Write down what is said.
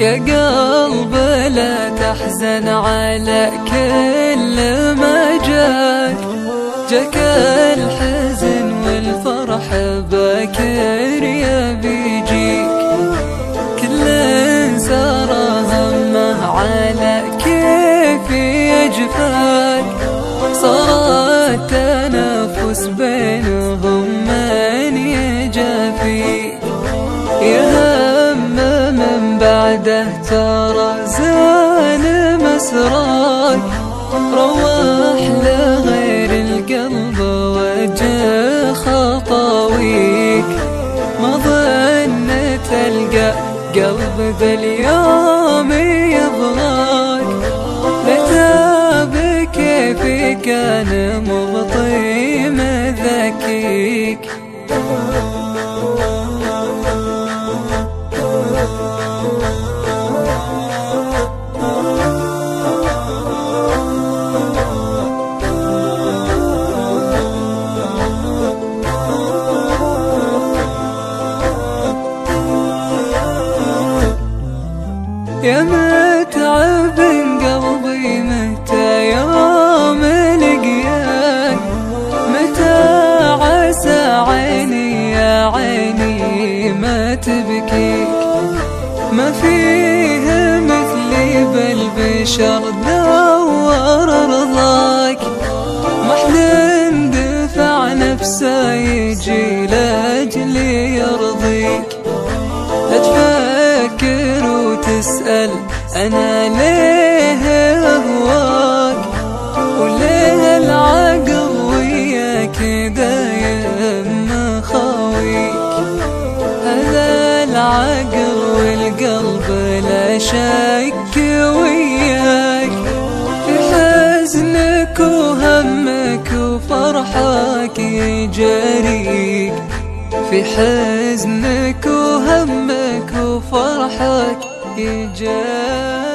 القلب لا تحزن على كل ما جاك. جاك الحزن والفرح باكر يا بيجيك. كل سار همه على كيف يجفاك. صار التنافس بينهم بعده ترى زان مسراك روح لغير القلب وجه خطاويك. ما ظن تلقى قلب ذا اليوم يبغاك لتاب كيف كان مبطي مذكيك يا متعب قلبي متى يوم لقياك؟ متى عسى عيني يا عيني ما تبكيك؟ ما فيه مثلي بالبشر دور رضاك. ما حد دفع نفسه يجي لأجلي. وتسأل أنا ليه أهواك؟ وليه العقل وياك دايم خاويك هذا العقل والقلب لا شك وياك. في حزنك وهمك وفرحك يجاريك. في حزنك وهمك وفرحك يجاريك